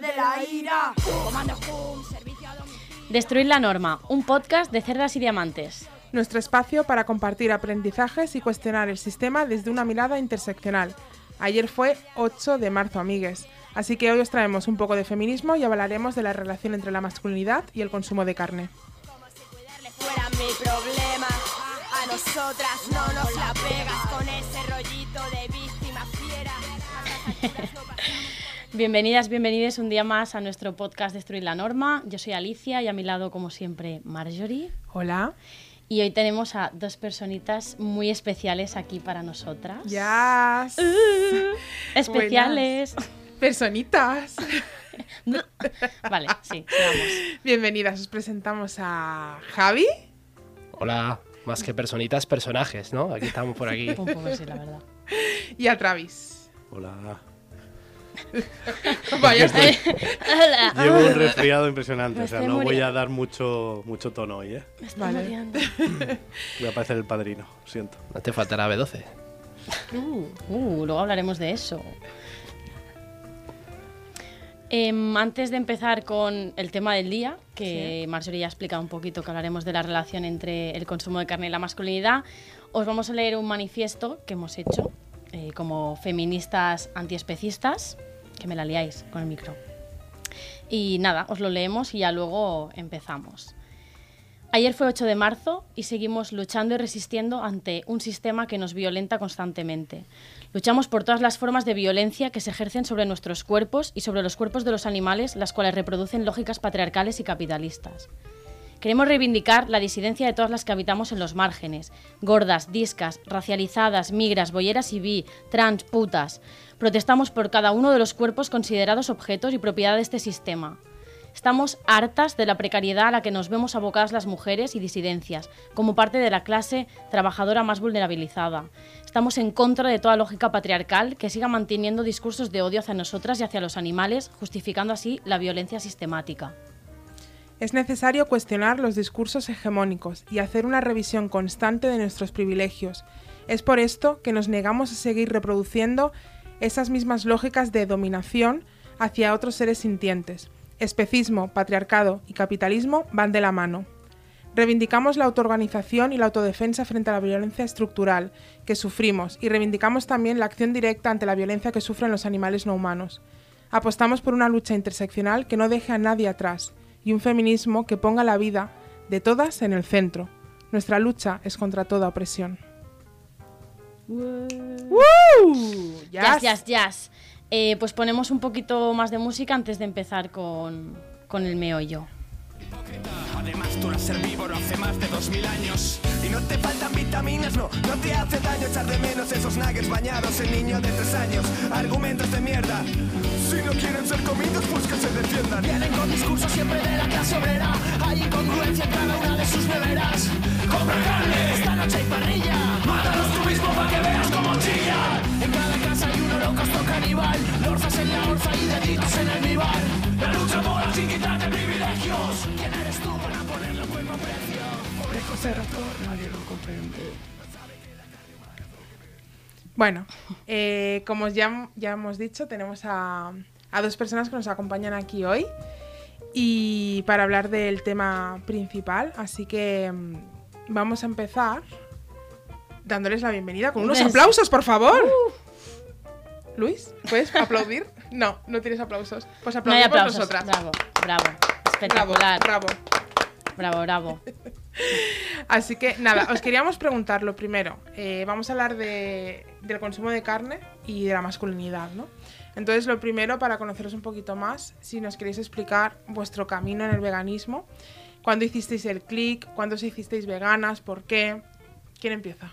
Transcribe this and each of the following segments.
De la ira. Comando Hum, servicio a domicilio. Destruir la norma, un podcast de cerdas y diamantes. Nuestro espacio para compartir aprendizajes y cuestionar el sistema desde una mirada interseccional. Ayer fue 8 de marzo, amigues. Así que hoy os traemos un poco de feminismo y hablaremos de la relación entre la masculinidad y el consumo de carne. Como si cuidarle fuera mi problema. A nosotras no nos la pegas con ese rollito de víctima fiera. Bienvenidas, bienvenidos un día más a nuestro podcast Destruir la norma. Yo soy Alicia y a mi lado, como siempre, Marjorie. Hola. Y hoy tenemos a dos personitas muy especiales aquí para nosotras. Ya. Especiales. Personitas. vale, sí, vamos. Bienvenidas. Os presentamos a Javi. Hola, más que personitas, personajes, ¿no? Aquí estamos por aquí. Un poco sí, la verdad. y a Travis. Hola. Vaya, estoy- Hola. Llevo un resfriado impresionante, o sea, no voy a dar mucho, mucho tono hoy, ¿eh? Me estoy Vale. muriendo. Voy a parecer el padrino, lo siento. No te faltará B12. Uh, uh, luego hablaremos de eso. Em, antes de empezar con el tema del día, que Marjorie ya ha explicado un poquito que hablaremos de la relación entre el consumo de carne y la masculinidad, os vamos a leer un manifiesto que hemos hecho eh, como feministas antiespecistas, que me la liáis con el micro. Y nada, os lo leemos y ya luego empezamos. Ayer fue 8 de marzo y seguimos luchando y resistiendo ante un sistema que nos violenta constantemente. Luchamos por todas las formas de violencia que se ejercen sobre nuestros cuerpos y sobre los cuerpos de los animales, las cuales reproducen lógicas patriarcales y capitalistas. Queremos reivindicar la disidencia de todas las que habitamos en los márgenes, gordas, discas, racializadas, migras, bolleras y bi, trans, putas. Protestamos por cada uno de los cuerpos considerados objetos y propiedad de este sistema. Estamos hartas de la precariedad a la que nos vemos abocadas las mujeres y disidencias, como parte de la clase trabajadora más vulnerabilizada. Estamos en contra de toda lógica patriarcal que siga manteniendo discursos de odio hacia nosotras y hacia los animales, justificando así la violencia sistemática. Es necesario cuestionar los discursos hegemónicos y hacer una revisión constante de nuestros privilegios. Es por esto que nos negamos a seguir reproduciendo esas mismas lógicas de dominación hacia otros seres sintientes. Especismo, patriarcado y capitalismo van de la mano. Reivindicamos la autoorganización y la autodefensa frente a la violencia estructural que sufrimos y reivindicamos también la acción directa ante la violencia que sufren los animales no humanos. Apostamos por una lucha interseccional que no deje a nadie atrás y un feminismo que ponga la vida de todas en el centro. Nuestra lucha es contra toda opresión. ¡Woo! Jazz, jazz, jazz. Eh, pues ponemos un poquito más de música antes de empezar con, con el meollo. Además tú eres herbívoro hace más de dos mil años Y no te faltan vitaminas, no, no te hace daño echar de menos esos nuggets bañados en niño de tres años Argumentos de mierda Si no quieren ser comidos, Vienen con discursos siempre de la clase obrera. Hay incongruencia en cada una de sus neveras. Compra carne, esta noche hay parrilla. Mátalos tú mismo para que veas cómo chillan En cada casa hay un holocausto caníbal. Lorzas en la orza y deditos en el vivar La lucha moral sin quitarte privilegios. ¿Quién eres tú para ponerle un buen precio? Pobre José Raptor, nadie lo comprende. Bueno, eh, como ya, ya hemos dicho, tenemos a, a dos personas que nos acompañan aquí hoy y para hablar del tema principal. Así que mm, vamos a empezar dándoles la bienvenida con unos aplausos, por favor. Luis, ¿puedes aplaudir? No, no tienes aplausos. Pues No aplaudimos aplausos. nosotras. Bravo, bravo. Bravo, Espectacular. bravo. Bravo, bravo. Así que nada, os queríamos preguntar lo primero. eh, vamos a hablar de, del consumo de carne y de la masculinidad, ¿no? Entonces, lo primero, para conoceros un poquito más, si nos queréis explicar vuestro camino en el veganismo, cuándo hicisteis el clic, cuándo os hicisteis veganas, por qué. ¿Quién empieza?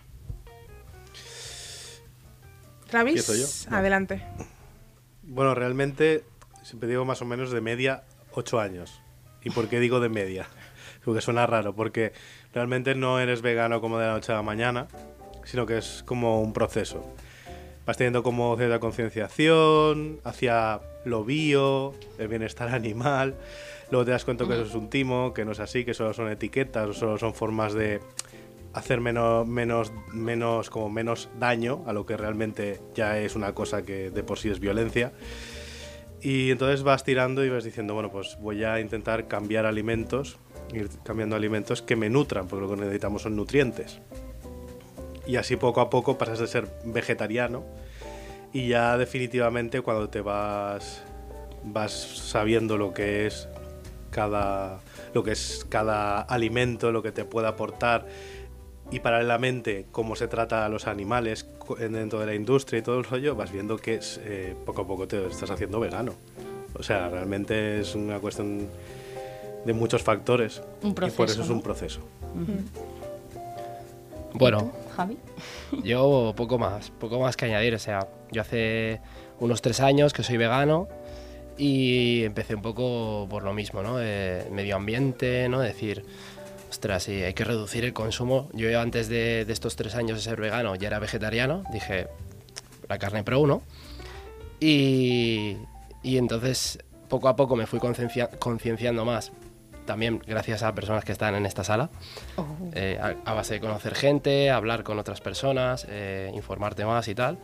Travis. No. adelante. Bueno, realmente siempre digo más o menos de media 8 años. ¿Y por qué digo de media? Porque suena raro, porque realmente no eres vegano como de la noche a la mañana, sino que es como un proceso. Vas teniendo como cierta concienciación hacia lo bio, el bienestar animal. Luego te das cuenta que eso es un timo, que no es así, que solo son etiquetas, o solo son formas de hacer menos, menos, menos, como menos daño a lo que realmente ya es una cosa que de por sí es violencia. Y entonces vas tirando y vas diciendo, bueno, pues voy a intentar cambiar alimentos, ir cambiando alimentos que me nutran, porque lo que necesitamos son nutrientes. Y así poco a poco pasas de ser vegetariano y ya definitivamente cuando te vas vas sabiendo lo que es cada lo que es cada alimento, lo que te puede aportar y paralelamente cómo se trata a los animales dentro de la industria y todo el rollo, vas viendo que es, eh, poco a poco te estás haciendo vegano. O sea, realmente es una cuestión de muchos factores Un y por proceso, eso es ¿no? un proceso. Bueno, Javi. yo poco más, poco más que añadir. O sea, yo hace unos tres años que soy vegano y empecé un poco por lo mismo, ¿no? Eh, medio ambiente, ¿no? Decir, ostras, sí, hay que reducir el consumo. Yo antes de, de estos tres años de ser vegano ya era vegetariano. Dije, la carne pro uno. Y, y entonces poco a poco me fui conciencia- concienciando más. También gracias a personas que están en esta sala. Oh. Eh, a, a base de conocer gente, hablar con otras personas, eh, informarte más y tal.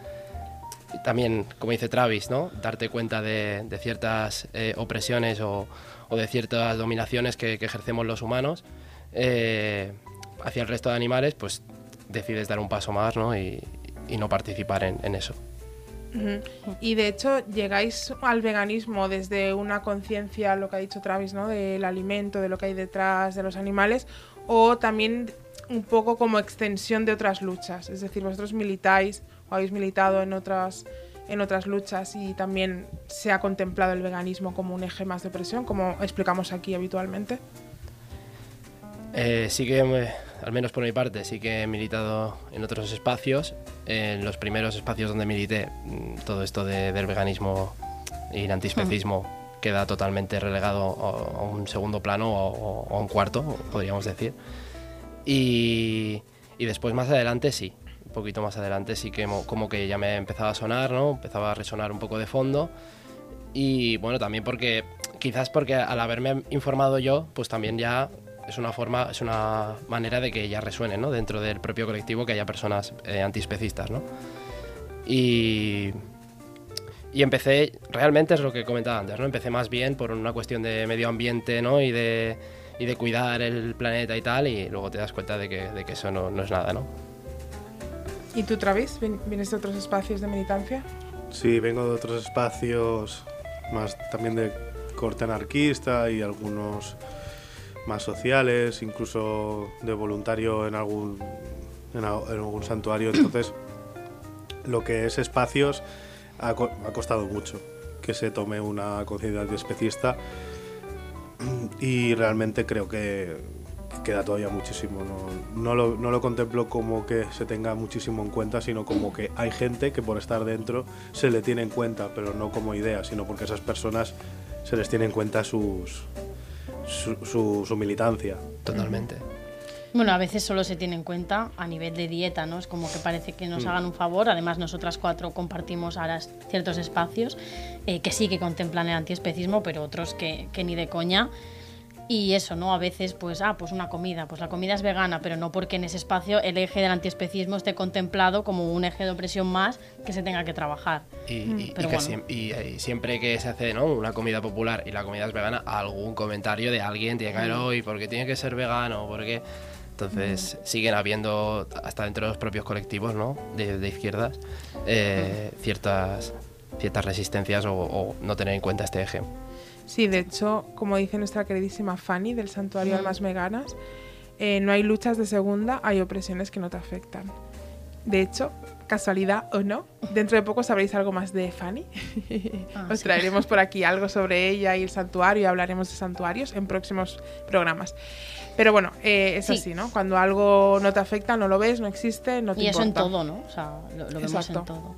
Y también, como dice Travis, ¿no? darte cuenta de, de ciertas eh, opresiones o, o de ciertas dominaciones que, que ejercemos los humanos hacia el resto de animales, pues decides dar un paso más ¿no? y, y no participar en, en eso. Y de hecho, llegáis al veganismo desde una conciencia, lo que ha dicho Travis, ¿no? Del alimento, de lo que hay detrás de los animales, o también un poco como extensión de otras luchas. Es decir, vosotros militáis o habéis militado en otras, en otras luchas y también se ha contemplado el veganismo como un eje más de presión, como explicamos aquí habitualmente. Eh, sí que, al menos por mi parte, sí que he militado en otros espacios. En los primeros espacios donde milité, mm, todo esto de- del veganismo y el antiespecismo queda totalmente relegado a, un segundo plano o, a un cuarto, podríamos decir. Y, y después más adelante sí, un poquito más adelante sí que mo- como que ya me empezaba a sonar, ¿no? Empezaba a resonar un poco de fondo. Y bueno, también porque, quizás porque al haberme informado yo, pues también ya es una forma, es una manera de que ya resuene, ¿no? Dentro del propio colectivo que haya personas eh, antiespecistas, ¿no? Y, y empecé, realmente es lo que comentaba antes, ¿no? Empecé más bien por una cuestión de medio ambiente, ¿no? Y de, y de cuidar el planeta y tal, y luego te das cuenta de que, de que eso no, no es nada, ¿no? ¿Y tú, Travis, vienes de otros espacios de militancia? Sí, vengo de otros espacios más también de corte anarquista y algunos más sociales, incluso de voluntario en algún en, algún santuario. Entonces, lo que es espacios ha, ha costado mucho que se tome una conciencia antiespecista y realmente creo que queda todavía muchísimo. No, no, lo, no lo contemplo como que se tenga muchísimo en cuenta, sino como que hay gente que por estar dentro se le tiene en cuenta, pero no como idea, sino porque esas personas se les tiene en cuenta sus, su, su- su militancia. Totalmente. Bueno, a veces solo se tiene en cuenta a nivel de dieta, ¿no? Es como que parece que nos hagan un favor. Además, nosotras cuatro compartimos ahora ciertos espacios eh, que sí que contemplan el antiespecismo, pero otros que, que ni de coña. Y eso, ¿no? A veces, pues, ah, pues una comida. Pues la comida es vegana, pero no porque en ese espacio el eje del antiespecismo esté contemplado como un eje de opresión más que se tenga que trabajar. Y, Pero bueno. y- y siempre que se hace ¿no? una comida popular y la comida es vegana, algún comentario de alguien tiene que haber hoy, ¿por qué tiene que ser vegano? ¿Por qué? Entonces siguen habiendo, hasta dentro de los propios colectivos ¿no? de, de izquierdas, eh, ciertas, ciertas resistencias o, o no tener en cuenta este eje. Sí, de hecho, como dice nuestra queridísima Fanny del Santuario Almas Veganas, eh, no hay luchas de segunda, hay opresiones que no te afectan. De hecho, casualidad o no, dentro de poco sabréis algo más de Fanny. Ah, Os sí. traeremos por aquí algo sobre ella y el santuario y hablaremos de santuarios en próximos programas. Pero bueno, eh, es Sí. así, ¿no? Cuando algo no te afecta, no lo ves, no existe, no te Y eso en importa. todo, ¿no? O sea, lo, lo vemos en todo.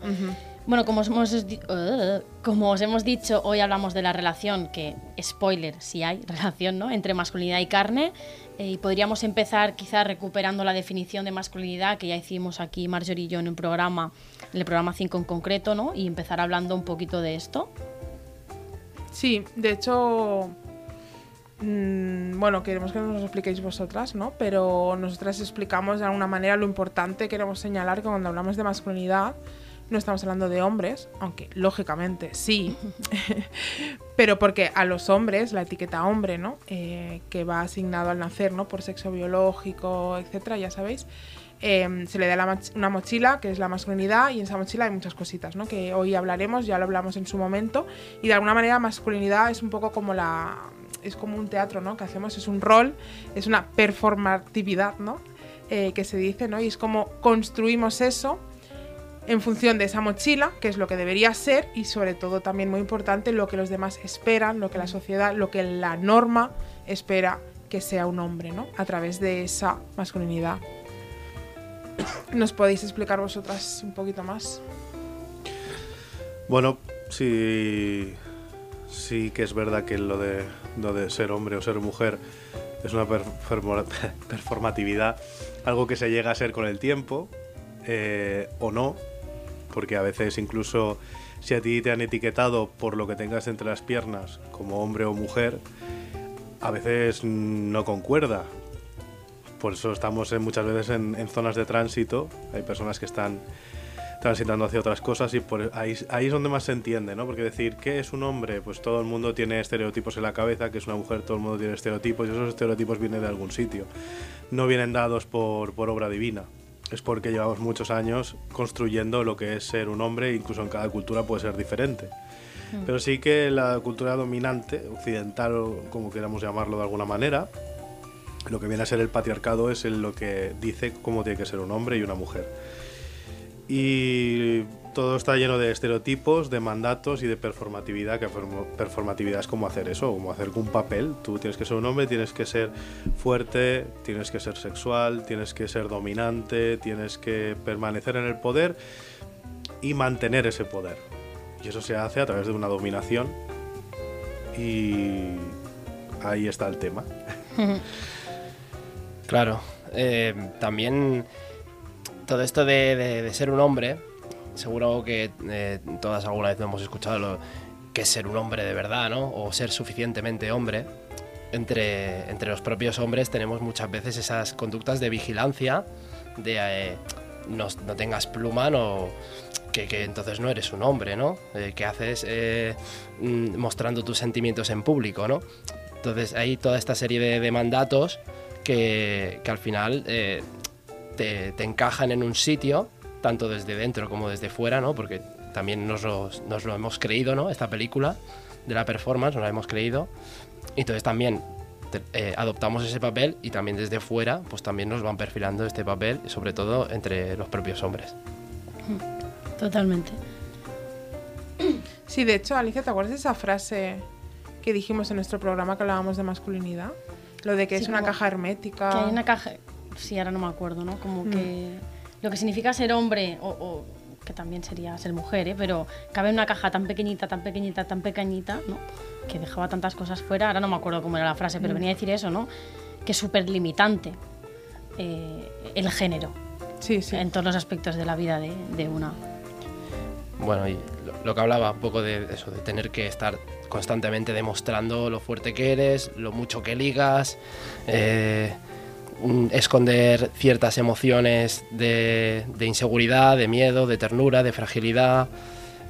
Bueno, como os, hemos, como os hemos dicho, hoy hablamos de la relación, que, spoiler, si hay relación, ¿no? Entre masculinidad y carne. eh, y podríamos empezar quizás recuperando la definición de masculinidad que ya hicimos aquí Marjorie y yo en un programa, en el programa 5 en concreto, ¿no? Y empezar hablando un poquito de esto. Sí, de hecho, mm, bueno, queremos que nos lo expliquéis vosotras, ¿no? Pero nosotras explicamos de alguna manera lo importante, queremos señalar que cuando hablamos de masculinidad no estamos hablando de hombres, aunque lógicamente sí, pero porque a los hombres la etiqueta hombre, ¿no? Eh, que va asignado al nacer, ¿no? Por sexo biológico, etcétera, ya sabéis. eh, se le da la una mochila, que es la masculinidad, y en esa mochila hay muchas cositas, ¿no? Que hoy hablaremos, ya lo hablamos en su momento, y de alguna manera masculinidad es un poco como la... es como un teatro, ¿no? Que hacemos, es un rol, es una performatividad, ¿no? Eh, que se dice, ¿no? Y es como construimos eso en función de esa mochila, que es lo que debería ser, y sobre todo también muy importante, lo que los demás esperan, lo que la sociedad, lo que la norma espera que sea un hombre, ¿no? A través de esa masculinidad. ¿Nos podéis explicar vosotras un poquito más? Bueno, sí, sí que es verdad que lo de, ser hombre o ser mujer es una performa- performatividad, algo que se llega a ser con el tiempo, eh, o no, porque a veces incluso si a ti te han etiquetado por lo que tengas entre las piernas como hombre o mujer, a veces no concuerda. Por eso estamos muchas veces en, zonas de tránsito, hay personas que están transitando hacia otras cosas y por ahí, es donde más se entiende, ¿no? Porque decir, ¿qué es un hombre? Pues todo el mundo tiene estereotipos en la cabeza, que es una mujer, todo el mundo tiene estereotipos y esos estereotipos vienen de algún sitio. No vienen dados por obra divina. Es porque llevamos muchos años construyendo lo que es ser un hombre, incluso en cada cultura puede ser diferente. Pero sí que la cultura dominante, occidental, como queramos llamarlo de alguna manera, lo que viene a ser el patriarcado es lo que dice cómo tiene que ser un hombre y una mujer. Y todo está lleno de estereotipos, de mandatos y de performatividad, que perform- performatividad es como hacer eso, como hacer un papel. Tú tienes que ser un hombre, tienes que ser fuerte, tienes que ser sexual, tienes que ser dominante, tienes que permanecer en el poder y mantener ese poder. Y eso se hace a través de una dominación y ahí está el tema. Claro, eh, también todo esto de ser un hombre, seguro que eh, todas alguna vez hemos escuchado lo que es ser un hombre de verdad, ¿no? O ser suficientemente hombre. Entre, entre los propios hombres tenemos muchas veces esas conductas de vigilancia, de eh, no, no tengas pluma, no, que, que entonces no eres un hombre, ¿no? Eh, que haces eh, mm, mostrando tus sentimientos en público, ¿no? Entonces hay toda esta serie de, de mandatos que, que al final eh, te, te encajan en un sitio, tanto desde dentro como desde fuera, ¿no? Porque también nos, los- nos lo hemos creído, ¿no? Esta película de la performance, nos la hemos creído. Y entonces también eh, adoptamos ese papel y también desde fuera, pues también nos van perfilando este papel, sobre todo entre los propios hombres. Totalmente. Sí, de hecho, Alicia, ¿te acuerdas de esa frase que dijimos en nuestro programa que hablábamos de masculinidad? Lo de que Sí, es una caja hermética. Que hay una caja. Sí, ahora no me acuerdo, ¿no? Como que. Lo que significa ser hombre, o, o que también sería ser mujer, ¿eh? Pero cabe en una caja tan pequeñita, tan pequeñita, tan pequeñita, ¿no? Que dejaba tantas cosas fuera. Ahora no me acuerdo cómo era la frase, pero venía a decir eso, ¿no? Que es súper limitante eh, el género Sí, sí. en todos los aspectos de la vida de, de una. Bueno, y lo, lo que hablaba un poco de eso, de tener que estar constantemente demostrando lo fuerte que eres, lo mucho que ligas, eh, mm, esconder ciertas emociones de, de inseguridad, de miedo, de ternura, de fragilidad.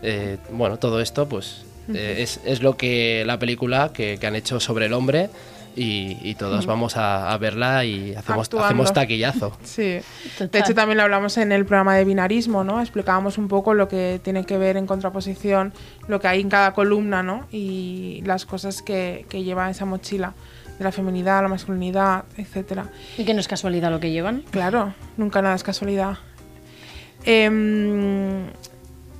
eh, bueno, todo esto pues eh, es, es lo que la película que, que han hecho sobre el hombre y, y todos vamos a, a verla y hacemos, Actuando. hacemos taquillazo. Sí. Total. De hecho, también lo hablamos en el programa de binarismo, ¿no? Explicábamos un poco lo que tiene que ver en contraposición, lo que hay en cada columna, ¿no? Y las cosas que, que lleva esa mochila de la feminidad, la masculinidad, etcétera. Y que no es casualidad lo que llevan. Claro, nunca nada es casualidad. Em,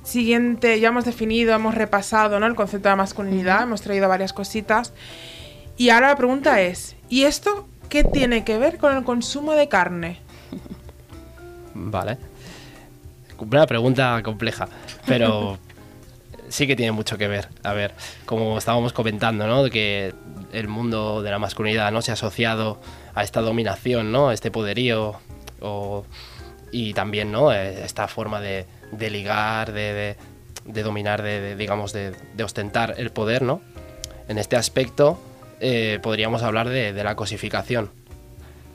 siguiente, ya hemos definido, hemos repasado ¿no? el concepto de masculinidad, hemos traído varias cositas. Y ahora la pregunta es, ¿y esto qué tiene que ver con el consumo de carne? Vale. Una pregunta compleja, pero sí que tiene mucho que ver. A ver, como estábamos comentando, ¿no? De que el mundo de la masculinidad no se ha asociado a esta dominación, ¿no? A este poderío o, y también, ¿no? Eh, Esta forma de, de ligar, de, de- de dominar, de, digamos, de, ostentar el poder, ¿no? En este aspecto eh, podríamos hablar de, la cosificación,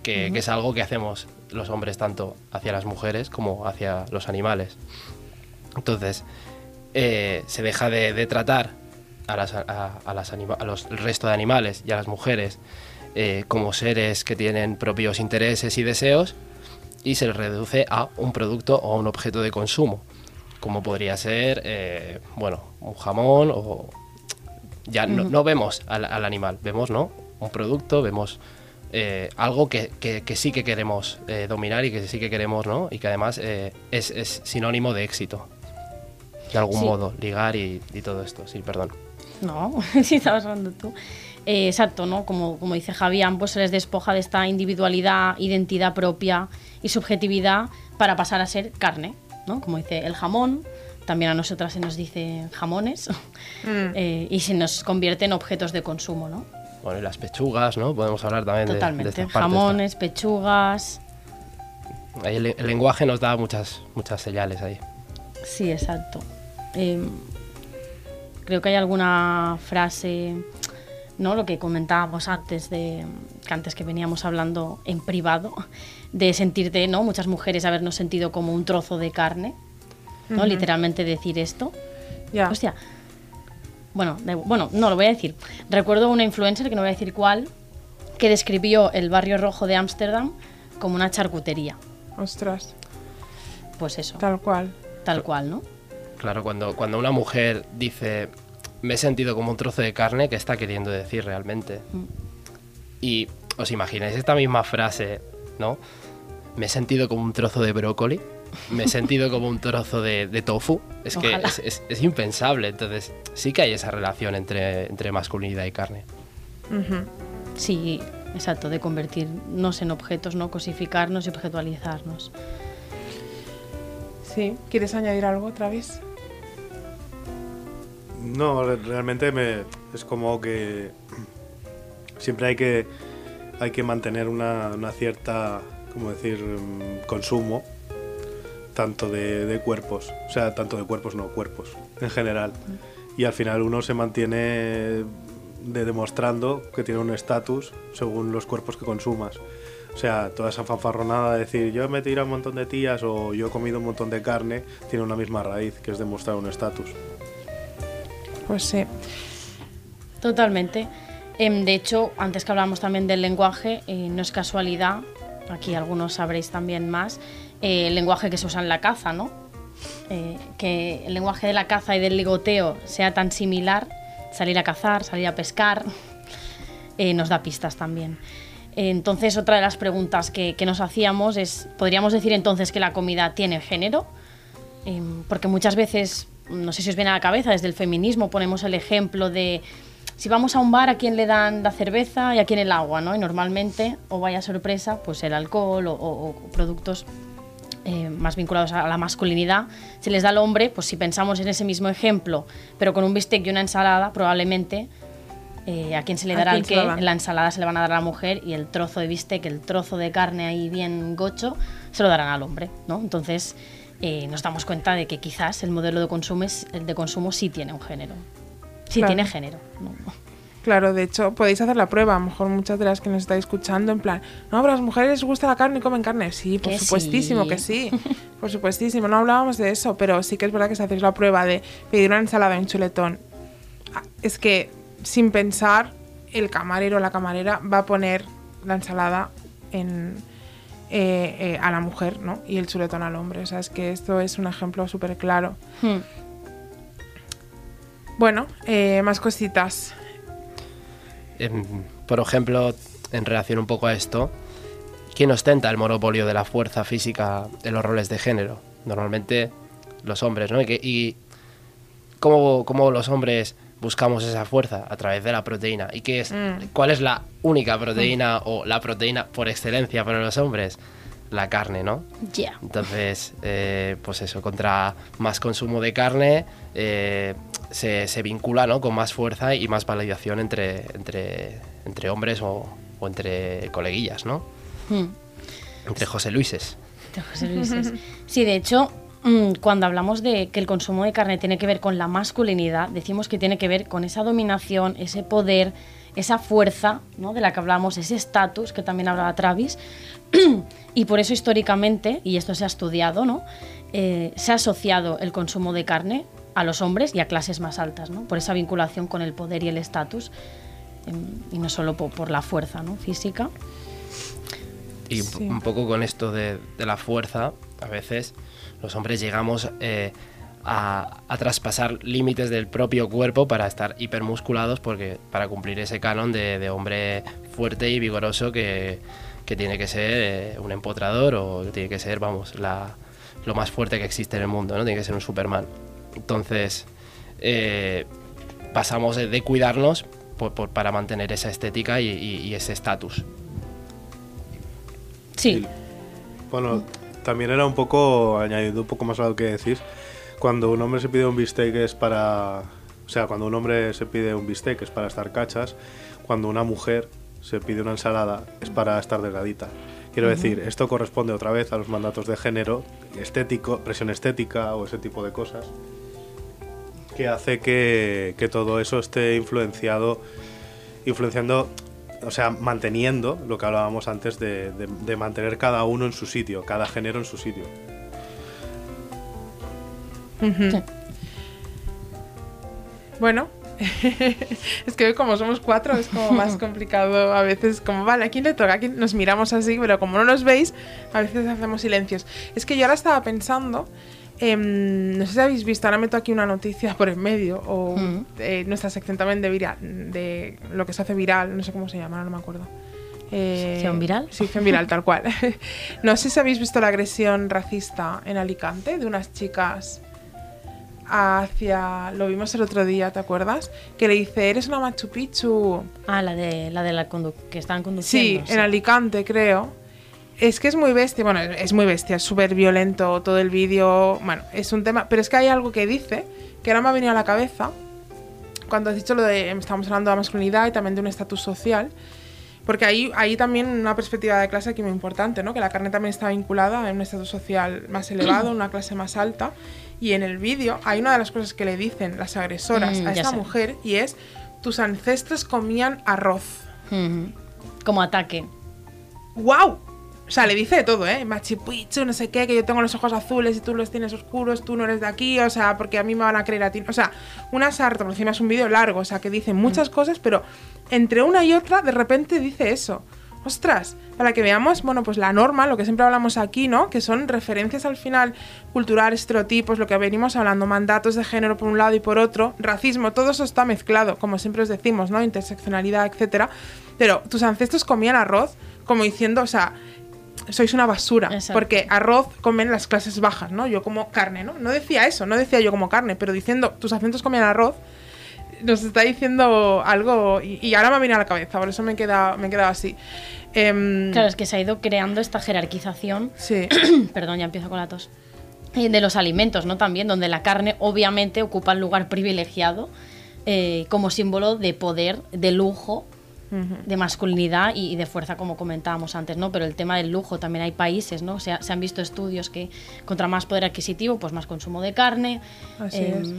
que, que es algo que hacemos los hombres tanto hacia las mujeres como hacia los animales. Entonces, eh, se deja de, de tratar a, las, a, a las anima- a los, el resto de animales y a las mujeres eh, como seres que tienen propios intereses y deseos y se les reduce a un producto o a un objeto de consumo, como podría ser, eh, bueno, un jamón o... Ya no, no vemos al, al animal, vemos, ¿no? Un producto, vemos eh, algo que, que- que sí que queremos dominar y que sí que queremos, ¿no? Y que además es, es sinónimo de éxito, de algún Sí. modo, ligar y, y todo esto, sí, perdón. No, si estabas hablando tú. Eh, exacto, ¿no? Como, como dice Javián, pues se les despoja de esta individualidad, identidad propia y subjetividad para pasar a ser carne, ¿no? Como dice el jamón, también a nosotras se nos dice jamones, Mm. eh, y se nos convierte en objetos de consumo, ¿no? Bueno, y las pechugas, ¿no? Podemos hablar también de- de, Totalmente. esta Jamones, pechugas. ahí el, el lenguaje nos da muchas, muchas señales ahí. Sí, exacto. Eh, creo que hay alguna frase, ¿no? Lo que comentábamos antes de que antes que veníamos hablando en privado, de sentirte, ¿no? Muchas mujeres habernos sentido como un trozo de carne, ¿no? Literalmente decir esto. Ya. Hostia. Bueno, bueno, no lo voy a decir. Recuerdo una influencer, que no voy a decir cuál, que describió el barrio rojo de Ámsterdam como una charcutería. Ostras, Pues eso, tal cual. tal cual, ¿no? Claro, cuando, cuando una mujer dice, me he sentido como un trozo de carne, ¿qué está queriendo decir realmente? Y os imagináis esta misma frase, ¿no? Me he sentido como un trozo de brócoli, me he sentido como un trozo de, de tofu. Es que es, es- es impensable. Entonces, sí que hay esa relación entre, entre masculinidad y carne. Ujú. Sí, exacto, de convertirnos en objetos, ¿no? Cosificarnos y objetualizarnos. Sí, ¿quieres añadir algo otra vez? No, re- realmente me, es como que siempre hay que, hay que mantener una, una cierta, como decir, mm, consumo, tanto de, de cuerpos, o sea, tanto de cuerpos, no, cuerpos, en general. Y al final uno se mantiene de demostrando que tiene un estatus según los cuerpos que consumas. O sea, toda esa fanfarronada de decir yo me he tirado un montón de tías o yo he comido un montón de carne, tiene una misma raíz, que es demostrar un estatus. Pues sí. Totalmente. Em, de hecho, antes que hablábamos también del lenguaje, eh, no es casualidad, aquí algunos sabréis también más, eh, el lenguaje que se usa en la caza, ¿no? Eh, que el lenguaje de la caza y del ligoteo sea tan similar, salir a cazar, salir a pescar, nos da pistas también. Entonces, otra de las preguntas que, que nos hacíamos es, ¿podríamos decir entonces que la comida tiene género? Em, porque muchas veces, no sé si os viene a la cabeza, desde el feminismo ponemos el ejemplo de si vamos a un bar, ¿a quién le dan la cerveza y a quién el agua? ¿no? Y normalmente, o vaya sorpresa, pues el alcohol o, o- o productos eh, más vinculados a la masculinidad, se les da al hombre, pues si pensamos en ese mismo ejemplo, pero con un bistec y una ensalada, probablemente eh, a quién se le ¿A dará el en la ensalada se le van a dar a la mujer y el trozo de bistec, el trozo de carne ahí bien gocho, se lo darán al hombre, ¿no? Entonces eh, nos damos cuenta de que quizás el modelo de consumo, es- el de consumo sí tiene un género, sí Claro. tiene género. ¿no? Claro, de hecho, podéis hacer la prueba. A lo mejor muchas de las que nos estáis escuchando, en plan, no, pero a las mujeres les gusta la carne y comen carne. Sí, por Que supuestísimo sí. que sí. Por supuestísimo, no hablábamos de eso, pero sí que es verdad que si hacéis la prueba de pedir una ensalada y un chuletón, ah, es que sin pensar, el camarero o la camarera va a poner la ensalada en, eh, eh, a la mujer, ¿no? Y el chuletón al hombre. O sea, es que esto es un ejemplo súper claro. Hmm. Bueno, eh, más cositas. Em, por ejemplo, en relación un poco a esto, ¿quién ostenta el monopolio de la fuerza física en los roles de género? Normalmente los hombres, ¿no? Y, que- y ¿cómo, cómo los hombres buscamos esa fuerza a través de la proteína? ¿Y qué es, Mm. cuál es la única proteína o la proteína por excelencia para los hombres? La carne, ¿no? Ya. Entonces, eh, pues eso, contra más consumo de carne eh, se, se vincula ¿no? con más fuerza y más validación entre, entre, entre hombres o, o entre coleguillas, ¿no? Hmm. Entre José Luises. de José Luises. Sí, de hecho, mm, cuando hablamos de que el consumo de carne tiene que ver con la masculinidad, decimos que tiene que ver con esa dominación, ese poder, esa fuerza ¿no? de la que hablamos, ese estatus que también hablaba Travis. y por eso históricamente, y esto se ha estudiado, ¿no? Eh, se ha asociado el consumo de carne a los hombres y a clases más altas, ¿no? por esa vinculación con el poder y el estatus, em, y no solo po- por, la fuerza ¿no? física. Y un, po- un poco con esto de, de la fuerza, a veces los hombres llegamos eh, a, a traspasar límites del propio cuerpo para estar hipermusculados, porque para cumplir ese canon de, de hombre fuerte y vigoroso que, que tiene que ser eh, un empotrador o tiene que ser, vamos, la, lo más fuerte que existe en el mundo, ¿no? Tiene que ser un Superman. Entonces, eh, pasamos de, de cuidarnos por- por- para mantener esa estética y, y- y ese estatus. Sí, Bueno, también era un poco, añadiendo un poco más a lo que decís, cuando un hombre se pide un bistec es para... O sea, cuando un hombre se pide un bistec es para estar cachas, cuando una mujer se pide una ensalada es para estar delgadita. Quiero decir, esto corresponde otra vez a los mandatos de género, estético, presión estética o ese tipo de cosas, que hace que, que todo eso esté influenciado, influenciando, o sea, manteniendo lo que hablábamos antes de, de- de mantener cada uno en su sitio, cada género en su sitio. Sí. Bueno, es que hoy como somos cuatro es como más complicado a veces, como vale, ¿a quién le toca? ¿A quién? Nos miramos así, pero como no nos veis, a veces hacemos silencios. Es que yo ahora estaba pensando, em, no sé si habéis visto, ahora meto aquí una noticia por en medio, o Mm. eh, nuestra sección también de, viral, de lo que se hace viral, no sé cómo se llama, no me acuerdo. Eh, ¿Sección viral? Sección viral, tal cual. no sé si habéis visto la agresión racista en Alicante de unas chicas hacia. Lo vimos el otro día, ¿te acuerdas? Que le dice, eres una Machu Picchu. Ah, la de la de la condu- que Sí, conduciendo. en Alicante, creo. Es que es muy bestia, bueno, es muy bestia, es súper violento todo el vídeo. Bueno, es un tema. Pero es que hay algo que dice que ahora me ha venido a la cabeza cuando has dicho lo de. Estamos hablando de la masculinidad y también de un estatus social. Porque ahí, ahí también una perspectiva de clase aquí muy importante, ¿no? Que la carne también está vinculada a un estatus social más elevado, una clase más alta. Y en el vídeo hay una de las cosas que le dicen las agresoras Mm, a esta sé. mujer y es: tus ancestros comían arroz. Ujú. Como ataque. ¡Wow! O sea, le dice de todo, ¿eh? Machu Picchu, no sé qué, que yo tengo los ojos azules y tú los tienes oscuros, tú no eres de aquí, o sea, porque a mí me van a creer a ti. O sea, una sarta, por encima es un vídeo largo, o sea, que dice muchas cosas, pero entre una y otra, de repente dice eso. Ostras, para que veamos, bueno, pues la norma, lo que siempre hablamos aquí, ¿no? Que son referencias al final culturales, estereotipos, lo que venimos hablando, mandatos de género por un lado y por otro, racismo, todo eso está mezclado, como siempre os decimos, ¿no? Interseccionalidad, etcétera. Pero tus ancestros comían arroz, como diciendo, o sea, sois una basura. Exacto. Porque arroz comen las clases bajas, ¿no? Yo como carne, ¿no? No decía eso, no decía yo como carne, pero diciendo tus acentos comían arroz, nos está diciendo algo. Y, y ahora me venido a la cabeza, por eso me he quedado, me he quedado así. Em, Claro, es que se ha ido creando esta jerarquización. Sí. Perdón, ya empiezo con la tos. De los alimentos, ¿no? También, donde la carne obviamente ocupa el lugar privilegiado eh, como símbolo de poder, de lujo, de masculinidad y, y de fuerza, como comentábamos antes, ¿no? Pero el tema del lujo también hay países, ¿no? Se, ha- se han visto estudios que contra más poder adquisitivo, pues más consumo de carne. Así Em, es.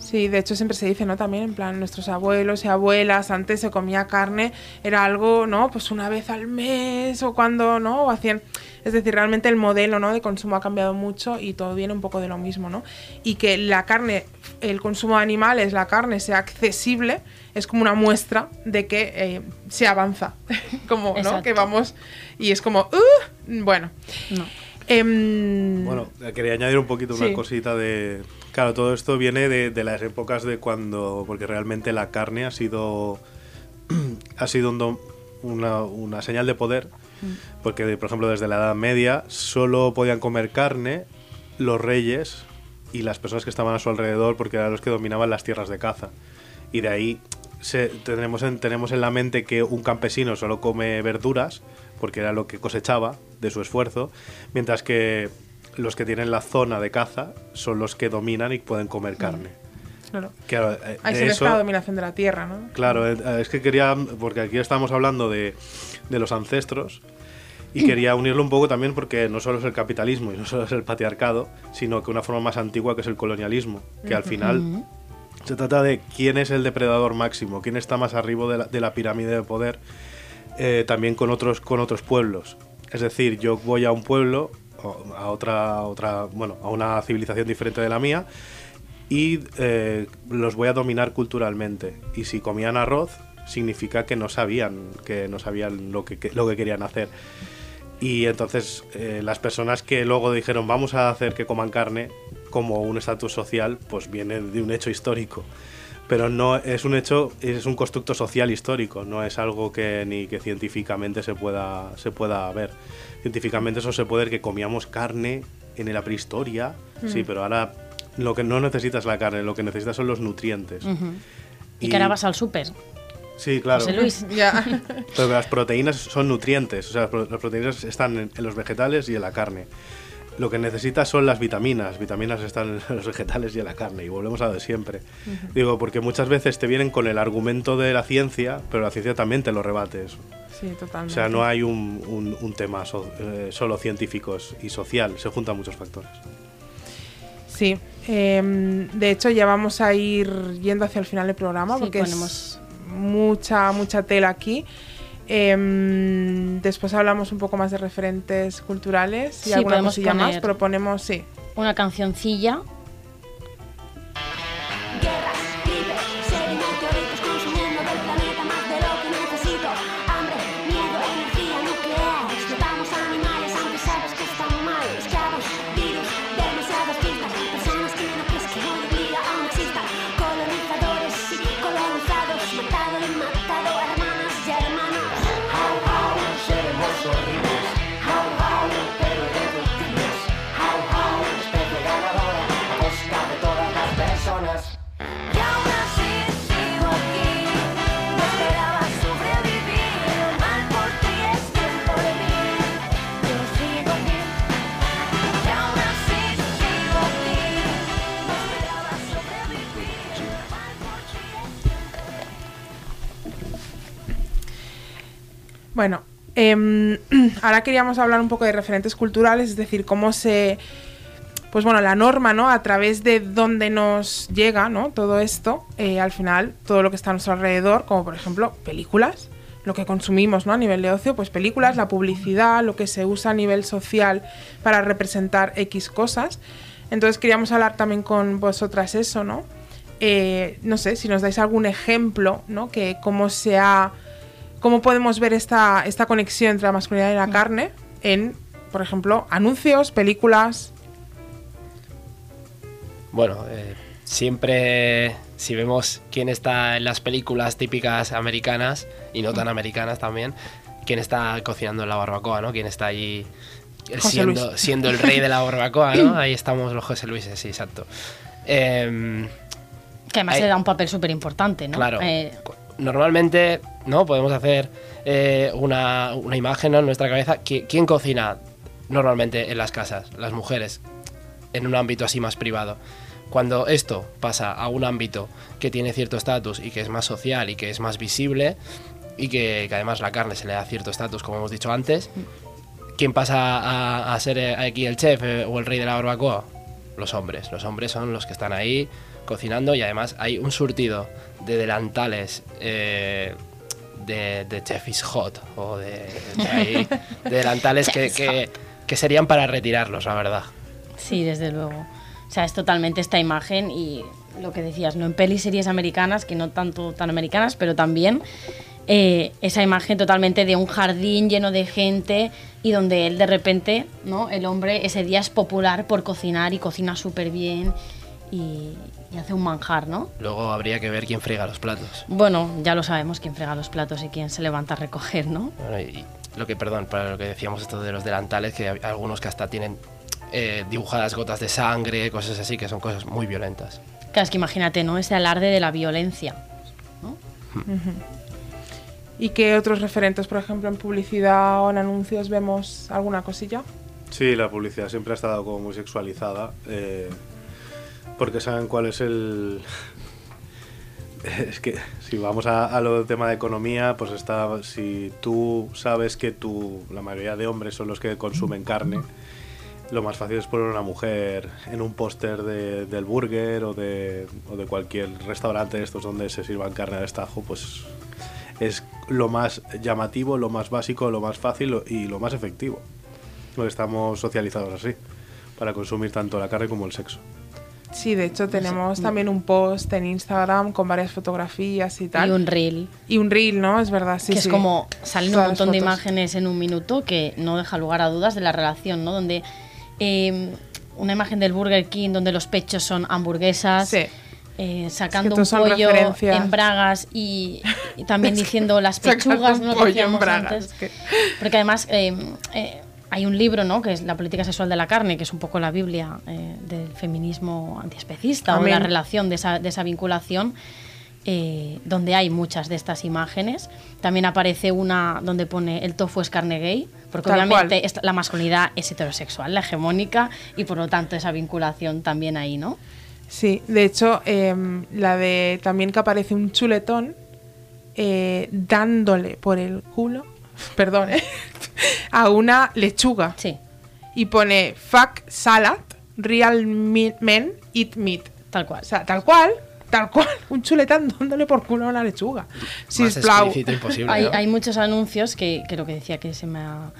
Sí, de hecho siempre se dice, ¿no? También, en plan, nuestros abuelos y abuelas, antes se comía carne, era algo, ¿no? Pues una vez al mes o cuando, ¿no? O hacían... Es decir, realmente el modelo, ¿no? De consumo ha cambiado mucho y todo viene un poco de lo mismo, ¿no? Y que la carne, el consumo de animales, la carne sea accesible, es como una muestra de que eh, se avanza. como, ¿no? Exacto. Que vamos... Y es como, "Uh", bueno. no. Em, Bueno, quería añadir un poquito una cosita de... Claro, todo esto viene de, de las épocas de cuando... Porque realmente la carne ha sido... ha sido un don- una, una señal de poder. Porque, por ejemplo, desde la Edad Media solo podían comer carne los reyes y las personas que estaban a su alrededor porque eran los que dominaban las tierras de caza. Y de ahí se, tenemos, en, tenemos en la mente que un campesino solo come verduras porque era lo que cosechaba de su esfuerzo, mientras que los que tienen la zona de caza son los que dominan y pueden comer carne. Claro. Claro, eh, Ahí de se eso- esta dominación de la tierra, ¿no? Claro, eh, es que quería, porque aquí estamos hablando de, de los ancestros, y quería unirlo un poco también porque no solo es el capitalismo y no solo es el patriarcado, sino que una forma más antigua que es el colonialismo, que al final se trata de quién es el depredador máximo, quién está más arriba de la, de la pirámide de poder, eh, también con otros, con otros pueblos. Es decir, yo voy a un pueblo, a otra, otra, bueno, a una civilización diferente de la mía, y eh, los voy a dominar culturalmente. Y si comían arroz, significa que no sabían, que no sabían lo que, que- lo que querían hacer. Y entonces eh, las personas que luego dijeron vamos a hacer que coman carne como un estatus social, pues viene de un hecho histórico. Pero no es un hecho, es un constructo social histórico, no es algo que ni que científicamente se pueda, se pueda ver. Científicamente eso se puede ver que comíamos carne en la prehistoria, sí, pero ahora lo que no necesitas es la carne, lo que necesitas son los nutrientes. Y, que ahora vas al súper. Sí, claro. José Luis. Ya. Pero las proteínas son nutrientes, o sea, las proteínas están en, en los vegetales y en la carne. Lo que necesitas son las vitaminas, vitaminas están en los vegetales y en la carne, y volvemos a lo de siempre. Digo, porque muchas veces te vienen con el argumento de la ciencia, pero la ciencia también te lo rebate eso. Sí, O totalmente. sea, no hay un, un- un tema so- eh, solo científico y social, se juntan muchos factores. Sí. em, de hecho, ya vamos a ir yendo hacia el final del programa Sí, porque ponemos- es mucha, mucha tela aquí. Em, después hablamos un poco más de referentes culturales y Sí, alguna cosilla más. Proponemos, sí. Una cancioncilla. Bueno, em, ahora queríamos hablar un poco de referentes culturales, es decir, cómo se, pues bueno, la norma, ¿no? A través de dónde nos llega, ¿no? Todo esto, eh, al final, todo lo que está a nuestro alrededor, como por ejemplo películas, lo que consumimos, ¿no? A nivel de ocio, pues películas, la publicidad, lo que se usa a nivel social para representar X cosas. Entonces queríamos hablar también con vosotras eso, ¿no? Eh, no sé, si nos dais algún ejemplo, ¿no? Que cómo se ha cómo podemos ver esta, esta conexión entre la masculinidad y la carne en, por ejemplo, anuncios, películas. Bueno, eh, siempre si vemos quién está en las películas típicas americanas y no tan americanas también, quién está cocinando en la barbacoa, ¿no? Quién está allí José siendo, el rey de la barbacoa, ¿no? Ahí estamos los José Luises, sí, exacto. Que además Hay- le da un papel súper importante, ¿no? Claro. Eh, Normalmente, ¿no? Podemos hacer eh, una, una imagen en nuestra cabeza. ¿Qui- ¿Quién cocina normalmente en las casas? Las mujeres. En un ámbito así más privado. Cuando esto pasa a un ámbito que tiene cierto estatus y que es más social y que es más visible y que, además la carne se le da cierto estatus, como hemos dicho antes, ¿quién pasa a, a ser eh, aquí el chef eh, o el rey de la barbacoa? Los hombres. Los hombres son los que están ahí cocinando y además hay un surtido de delantales eh, de, de Chef is Hot o de, de ahí, de delantales que, que- que serían para retirarlos, la verdad. Sí, desde luego. O sea, es totalmente esta imagen y lo que decías, ¿no? En pelis series americanas, que no tanto tan americanas, pero también eh, esa imagen totalmente de un jardín lleno de gente y donde él de repente, ¿no? El hombre ese día es popular por cocinar y cocina súper bien y, y hace un manjar, ¿no? Luego habría que ver quién friega los platos. Bueno, ya lo sabemos quién frega los platos y quién se levanta a recoger, ¿no? Bueno, y lo que, perdón, para lo que decíamos esto de los delantales, que hay algunos que hasta tienen eh, dibujadas gotas de sangre, cosas así, que son cosas muy violentas. Claro, es que imagínate, ¿no? Ese alarde de la violencia. ¿Y qué otros referentes, por ejemplo, en publicidad o en anuncios vemos alguna cosilla? Sí, la publicidad siempre ha estado como muy sexualizada. eh, porque saben cuál es el. Es que si vamos a, a lo del tema de economía, pues está. Si tú sabes que tú, la mayoría de hombres son los que consumen carne, lo más fácil es poner una mujer en un póster de- del burger o de, o de cualquier restaurante de estos donde se sirvan carne al estajo, pues es lo más llamativo, lo más básico, lo más fácil y lo más efectivo. Porque estamos socializados así, para consumir tanto la carne como el sexo. Sí, de hecho tenemos también un post en Instagram con varias fotografías y tal. Y un reel. Y un reel, ¿no? Es verdad, sí, que sí. es como salen un Todas montón de imágenes en un minuto que no deja lugar a dudas de la relación, ¿no? Donde eh, una imagen del Burger King donde los pechos son hamburguesas. Sí. eh, sacando un pollo en bragas y, y también diciendo las pechugas, ¿no? que pollo en bragas, antes. es que- Porque además eh, eh, hay un libro, ¿no? Que es La política sexual de la carne, que es un poco la Biblia eh, del feminismo antiespecista o de la Amén. relación de esa, de esa vinculación. eh, donde hay muchas de estas imágenes. También aparece una donde pone el tofu es carne gay, porque Tal obviamente cual. la masculinidad es heterosexual, la hegemónica, y por lo tanto esa vinculación también ahí, ¿no? Sí, de hecho, em, la de también que aparece un chuletón eh, dándole por el culo, perdón, ¿eh? A una lechuga. Sí, Y pone fuck salad, real me- men eat meat. tal cual. O sea, tal cual, tal cual, un chuletón dándole por culo a una lechuga. Imposible. hay, ¿no? hay muchos anuncios que, que lo que decía que se me ha-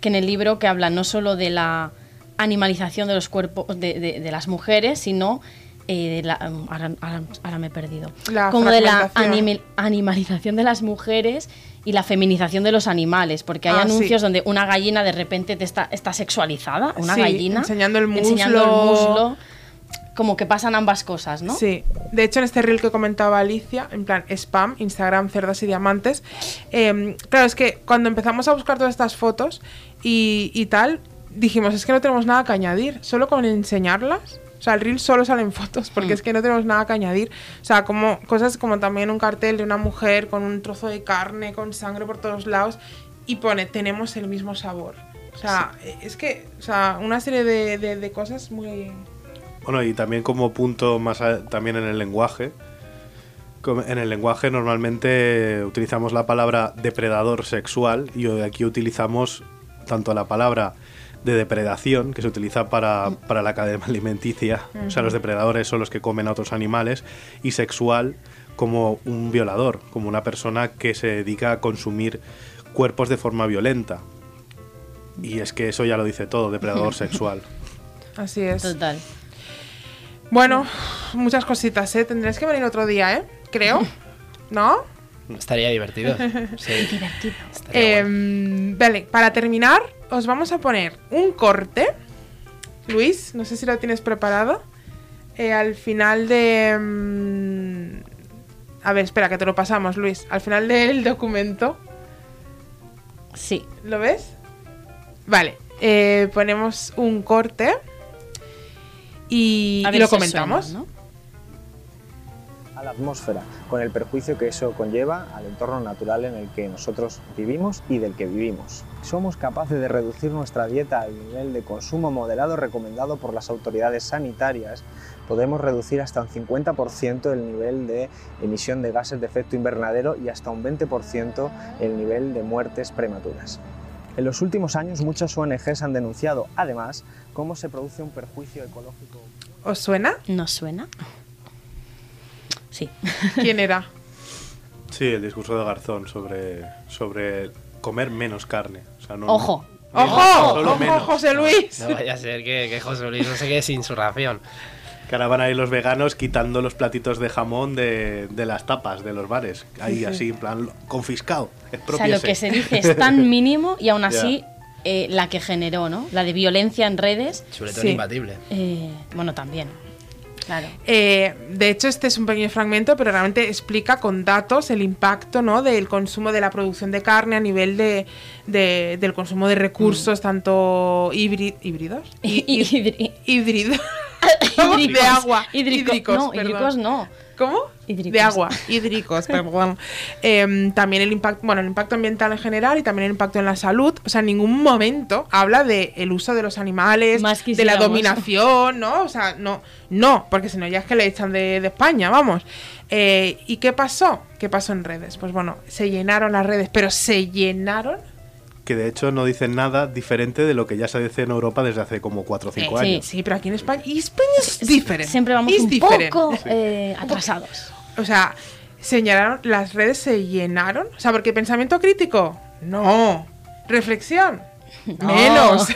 que en el libro que hablan no solo de la animalización de los cuerpos de, de- de las mujeres, sino eh, de la, ahora, ahora- ahora me he perdido. La como de la animal- animalización de las mujeres y la feminización de los animales, porque hay Ah, sí. anuncios donde una gallina de repente te está, está sexualizada, una Sí, gallina enseñando el enseñando el muslo. muslo, como que pasan ambas cosas, ¿no? Sí, de hecho en este reel que comentaba Alicia, en plan spam, Instagram, cerdas y diamantes, em, claro, es que cuando empezamos a buscar todas estas fotos y, y tal, dijimos, es que no tenemos nada que añadir, solo con enseñarlas. O sea, el reel solo salen fotos, porque Mm. es que no tenemos nada que añadir. O sea, como cosas como también un cartel de una mujer con un trozo de carne, con sangre por todos lados, y pone, tenemos el mismo sabor. O sea, es que, o sea, una serie de, de- de cosas muy... Bueno, y también como punto más a- también en el lenguaje. En el lenguaje normalmente utilizamos la palabra depredador sexual y aquí utilizamos tanto la palabra de depredación, que se utiliza para, para la cadena alimenticia, o sea, los depredadores son los que comen a otros animales, y sexual como un violador, como una persona que se dedica a consumir cuerpos de forma violenta. Y es que eso ya lo dice todo, depredador sexual. Así es. Total. Bueno, muchas cositas, ¿eh? Tendréis que venir otro día, ¿eh? Creo. ¿No? Estaría divertido. Sí. Divertido. Estaría. Em, vale, para terminar, os vamos a poner un corte. Luis, no sé si lo tienes preparado. Eh, al final de... mm, a ver, espera, que te lo pasamos, Luis. Al final del documento, Sí. ¿lo ves? Vale, eh, ponemos un corte y, y lo comentamos. suena, ¿no? A la atmósfera, con el perjuicio que eso conlleva al entorno natural en el que nosotros vivimos y del que vivimos. Somos capaces de reducir nuestra dieta al nivel de consumo moderado recomendado por las autoridades sanitarias. Podemos reducir hasta un 50% el nivel de emisión de gases de efecto invernadero y hasta un 20% el nivel de muertes prematuras. En los últimos años muchas ONGs han denunciado, además, cómo se produce un perjuicio ecológico ¿Os suena? ¿Nos suena? Sí. ¿Quién era? Sí, el discurso de Garzón sobre, sobre comer menos carne. O sea, no, Ojo. no- ¡Ojo! solo ¡Ojo, menos. José Luis! No vaya a ser que, que José Luis no se quede sin su ración. Que ahora van a ir los veganos quitando los platitos de jamón de, de las tapas de los bares. Ahí sí. así, en plan, confiscado. O sea, lo que se dice es tan mínimo y aún así eh, la que generó, ¿no? La de violencia en redes, Chuletón Sí. imbatible. eh, bueno, también. Claro. Eh, de hecho, este es un pequeño fragmento, pero realmente explica con datos el impacto ¿no? del consumo de la producción de carne a nivel de, de- del consumo de recursos, tanto híbri- híbridos híbridos de agua, Hídrico- hídricos, no, perdón. hídricos no. ¿Cómo? Hídricos. De agua, hídricos, perdón. Em, también el impacto, bueno, el impacto ambiental en general y también el impacto en la salud. O sea, en ningún momento habla de el uso de los animales, Más de la dominación, ¿no? O sea, no, no, porque si no ya es que le echan de, de España, vamos. Eh, ¿Y qué pasó? ¿Qué pasó en redes? Pues bueno, se llenaron las redes, pero se llenaron. Que de hecho no dicen nada diferente de lo que ya se dice en Europa desde hace como 4 o 5 Sí. años. Sí, pero aquí en España. Y España es diferente. Siempre vamos es un diferente. poco eh, atrasados. O sea, se llenaron, las redes se llenaron. O sea, porque pensamiento crítico, no. Reflexión, menos.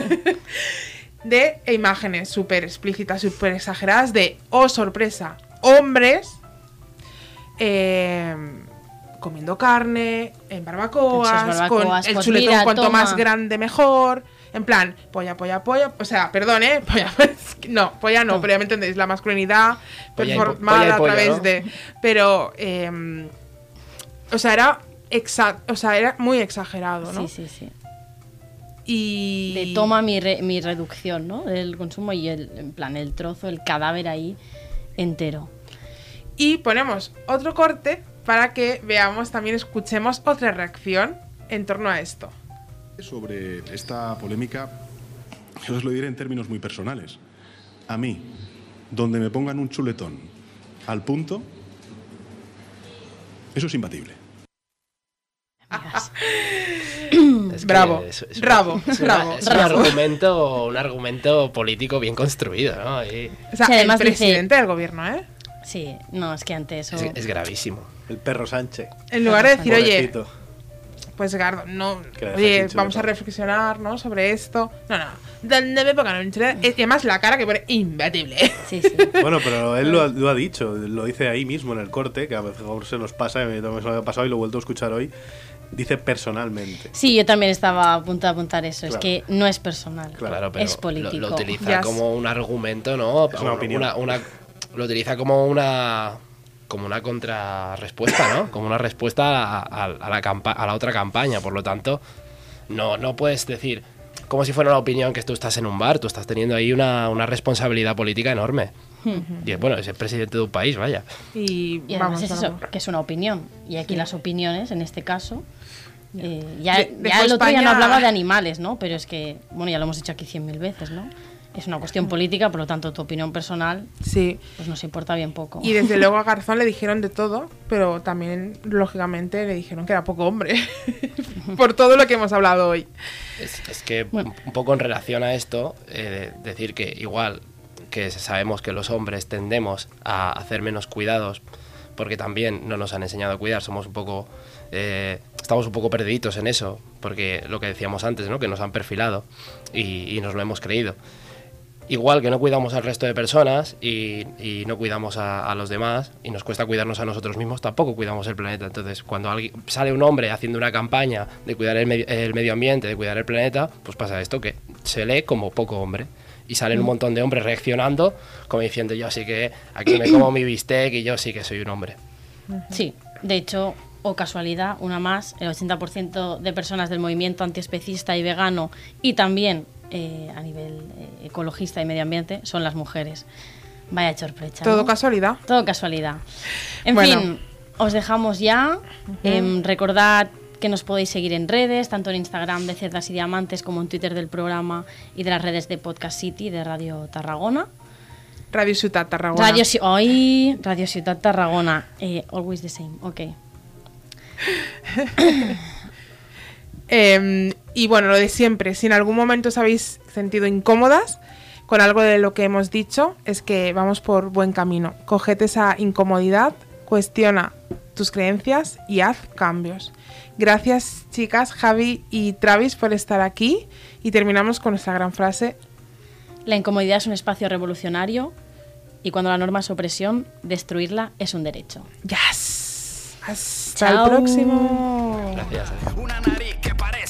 de imágenes súper explícitas, súper exageradas de, oh sorpresa, hombres eh, comiendo carne, en barbacoas, con el pues chuletón mira, cuanto toma. más grande mejor. En plan, polla, polla, polla. O sea, perdón, ¿eh? Polla, no, polla no, pero ya me entendéis. La masculinidad performada a través ¿no? de. Pero, eh, o sea, era exa- o sea, era muy exagerado, ¿no? Sí, sí, sí. Y. De toma mi, re- mi reducción, ¿no? Del consumo y el, en plan, el trozo, el cadáver ahí entero. Y ponemos otro corte para que veamos, también escuchemos otra reacción en torno a esto. Sobre esta polémica, yo os lo diré en términos muy personales. A mí, donde me pongan un chuletón al punto, eso es imbatible. Es Bravo, es- es bravo, es una- bravo, es un bravo. argumento, un argumento político bien construido, ¿no? Y O sea, el dice- presidente del gobierno, ¿eh? Sí, no, es que ante eso... es, es gravísimo. El perro Sánchez. En lugar de decir, oye, pues Gardo, no, oye, vamos a reflexionar, ¿no? Sobre esto. No, no. ¿Dónde me pongan un chuletón? Y además la cara que pone imbatible. Sí, sí. Bueno, pero él lo ha, lo ha dicho, lo dice ahí mismo en el corte, que a veces se nos pasa, y a mí también se me ha pasado y lo he vuelto a escuchar hoy. Dice personalmente. Sí, yo también estaba a punto de apuntar eso. Es Claro. que no es personal, Claro, pero es político. Lo, lo utiliza Ya como un argumento, ¿no? Es una opinión. una- lo utiliza como una como una contrarrespuesta, ¿no? Como una respuesta a, a- a la, campa- a la otra campaña. Por lo tanto, no, no puedes decir como si fuera una opinión que tú estás en un bar, tú estás teniendo ahí una, una responsabilidad política enorme. Y bueno, es el presidente de un país, vaya. Y, Y además vamos, es eso, que es una opinión. Y aquí las opiniones, en este caso, eh, ya, De- ya dejó el otro día no hablaba de animales, ¿no? Pero es que, bueno, ya lo hemos dicho aquí cien mil veces, ¿no? Es una cuestión política, por lo tanto, tu opinión personal, Sí. pues nos importa bien poco. Y desde luego a Garzón le dijeron de todo, pero también, lógicamente, le dijeron que era poco hombre. Por todo lo que hemos hablado hoy. Es, es que Bueno. un poco en relación a esto, eh, decir que igual que sabemos que los hombres tendemos a hacer menos cuidados, porque también no nos han enseñado a cuidar, somos un poco, eh, estamos un poco perdiditos en eso, porque lo que decíamos antes, ¿no? que nos han perfilado y, y nos lo hemos creído. Igual que no cuidamos al resto de personas y, y no cuidamos a, a los demás y nos cuesta cuidarnos a nosotros mismos, tampoco cuidamos el planeta. Entonces, cuando alguien, sale un hombre haciendo una campaña de cuidar el medio, el medio ambiente, de cuidar el planeta, pues pasa esto, que se lee como poco hombre. Y salen un montón de hombres reaccionando, como diciendo yo sí que aquí me como mi bistec y yo sí que soy un hombre. Sí, de hecho, o casualidad, una más, el 80% de personas del movimiento antiespecista y vegano y también eh, a nivel eh, ecologista y medio ambiente son las mujeres. Vaya chorprecha. Todo ¿no? casualidad. Todo casualidad. En Bueno. fin, os dejamos ya. Em, recordad que nos podéis seguir en redes, tanto en Instagram de Cerdas y Diamantes como en Twitter del programa y de las redes de Podcast City de Radio Tarragona. Radio Ciutat Tarragona. Radio, Ay, Radio Ciudad Tarragona. Eh, always the same, ok. Eh, y bueno, lo de siempre, si en algún momento os habéis sentido incómodas con algo de lo que hemos dicho, es que vamos por buen camino. Cogete esa incomodidad, cuestiona tus creencias y haz cambios. Gracias chicas, Javi y Travis por estar aquí y terminamos con nuestra gran frase. La incomodidad es un espacio revolucionario y cuando la norma es opresión, destruirla es un derecho. Yes. Hasta Chao. el próximo. Gracias.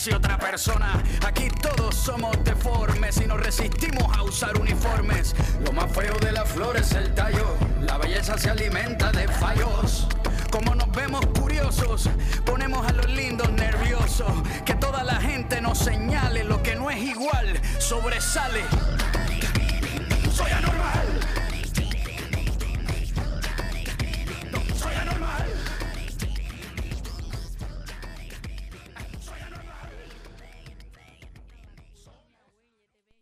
Casi otra persona. Aquí todos somos deformes y nos resistimos a usar uniformes. Lo más feo de la flor es el tallo. La belleza se alimenta de fallos. Como nos vemos curiosos, ponemos a los lindos nerviosos. Que toda la gente nos señale lo que no es igual, sobresale.